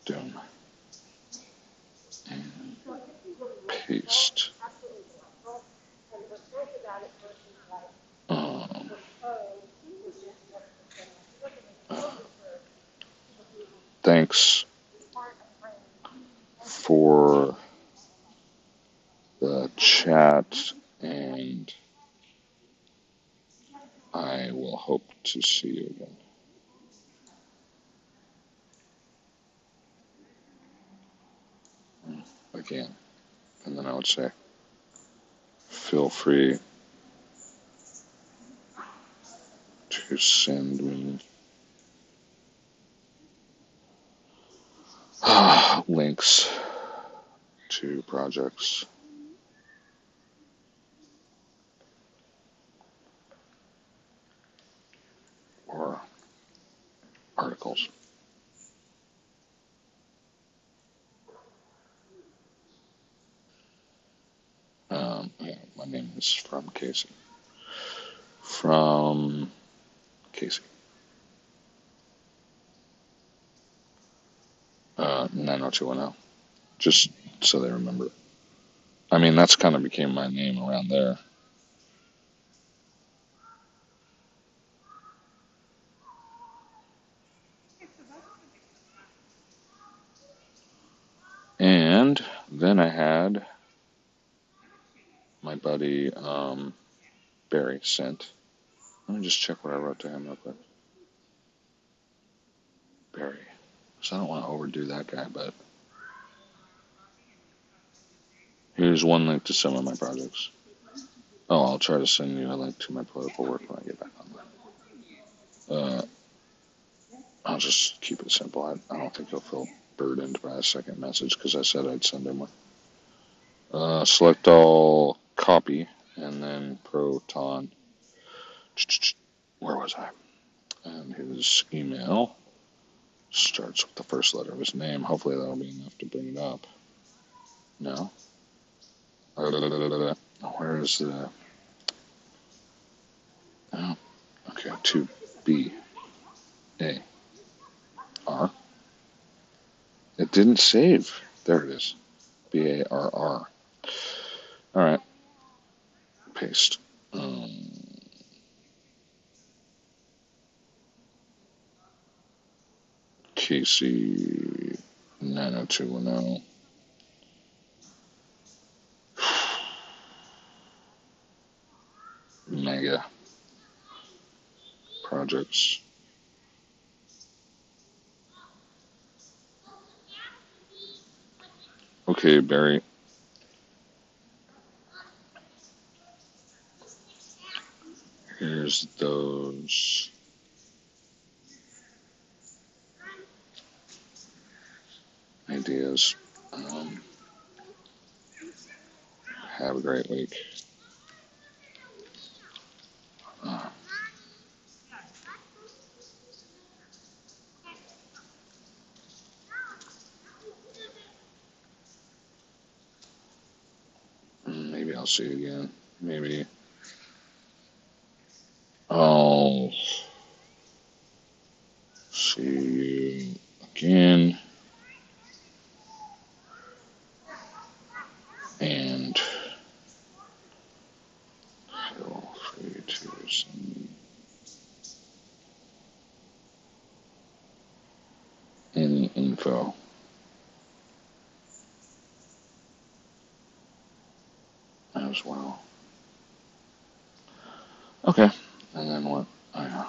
Doom and paste. Thanks for the chat, and I will hope to see you again. Again. And then I would say, feel free to send me [sighs] links to projects or articles. Um, yeah, my name is from Casey. From Casey. Uh, 90210. Just so they remember. I mean, that's kind of became my name around there. And then I had my buddy um, Barry sent. Let me just check what I wrote to him real quick. Barry. So I don't want to overdo that guy, but here's one link to some of my projects. Oh, I'll try to send you a link to my political work when I get back on. Uh, I'll just keep it simple. I, I don't think he'll feel burdened by a second message because I said I'd send him one. Uh, select all, copy, and then Proton. Where was I? And his email starts with the first letter of his name. Hopefully that'll be enough to bring it up. No. Where is the? Oh, okay. Two B A R. It didn't save. There it is. B A R R. All right. Paste. Um, Casey 90210. [sighs] Mega projects. Okay, Barry. Here's those. Ideas. Um, have a great week. Uh, maybe I'll see you again. Maybe I'll see you again. And feel free to send any info. as well. Okay, and then what? I know.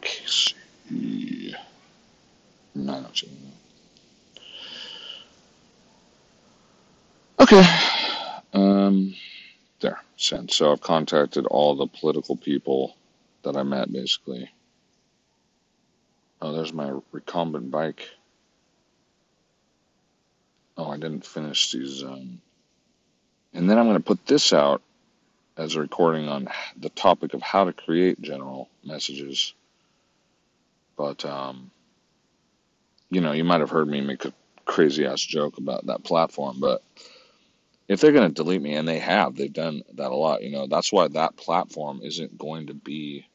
Casey. Nine oh two. Okay. Um, there. Sent. So I've contacted all the political people that I met, basically. Oh, there's my recumbent bike. Oh, I didn't finish these. Um, and then I'm going to put this out as a recording on the topic of how to create general messages. But, um, you know, you might have heard me make a crazy ass joke about that platform, but if they're going to delete me, and they have, they've done that a lot, you know, that's why that platform isn't going to be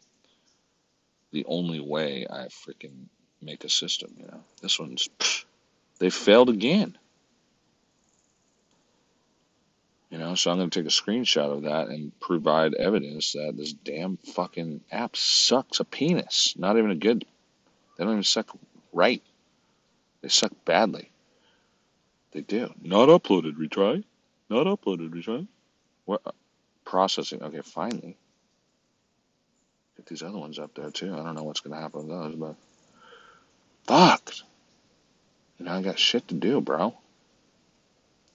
the only way I freaking make a system, you know. This one's, pfft, they failed again. You know, so I'm going to take a screenshot of that and provide evidence that this damn fucking app sucks a penis. Not even a good, they don't even suck right. They suck badly. They do. Not uploaded, retry. Not uploaded, retry. What? Processing. Okay, finally. Get these other ones up there too. I don't know what's going to happen with those, but. Fuck! You know, I got shit to do, bro.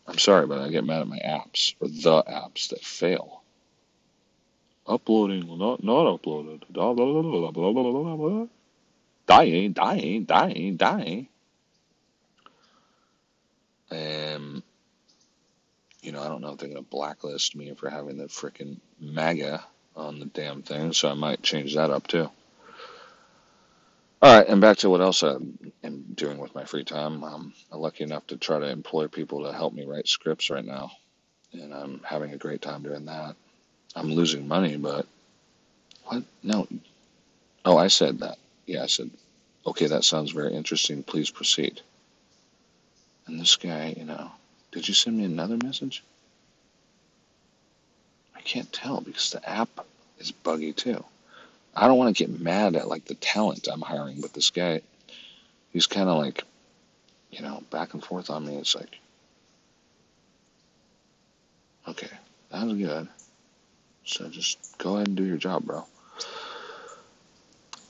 I'm sorry, but I get mad at my apps, or the apps that fail. Uploading, not not uploaded. Dying, dying, dying, dying. Um, you know, I don't know if they're going to blacklist me for having the freaking MAGA on the damn thing, so I might change that up too. All right, and back to what else I am doing with my free time. I'm lucky enough to try to employ people to help me write scripts right now, and I'm having a great time doing that. I'm losing money, but what? No. Oh, I said that. Yeah, I said, okay, that sounds very interesting. Please proceed. And this guy, you know, did you send me another message? I can't tell because the app is buggy too. I don't want to get mad at like the talent I'm hiring, but this guy, he's kind of like, you know, back and forth on me. It's like, okay, that was good. So just go ahead and do your job, bro.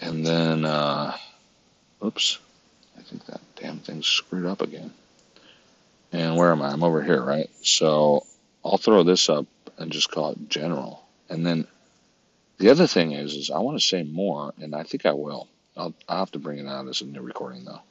And then, uh, oops, I think that damn thing's screwed up again. And where am I? I'm over here, right? So I'll throw this up and just call it general. And then the other thing is, is I want to say more, and I think I will. I'll, I'll have to bring it out as a new recording though.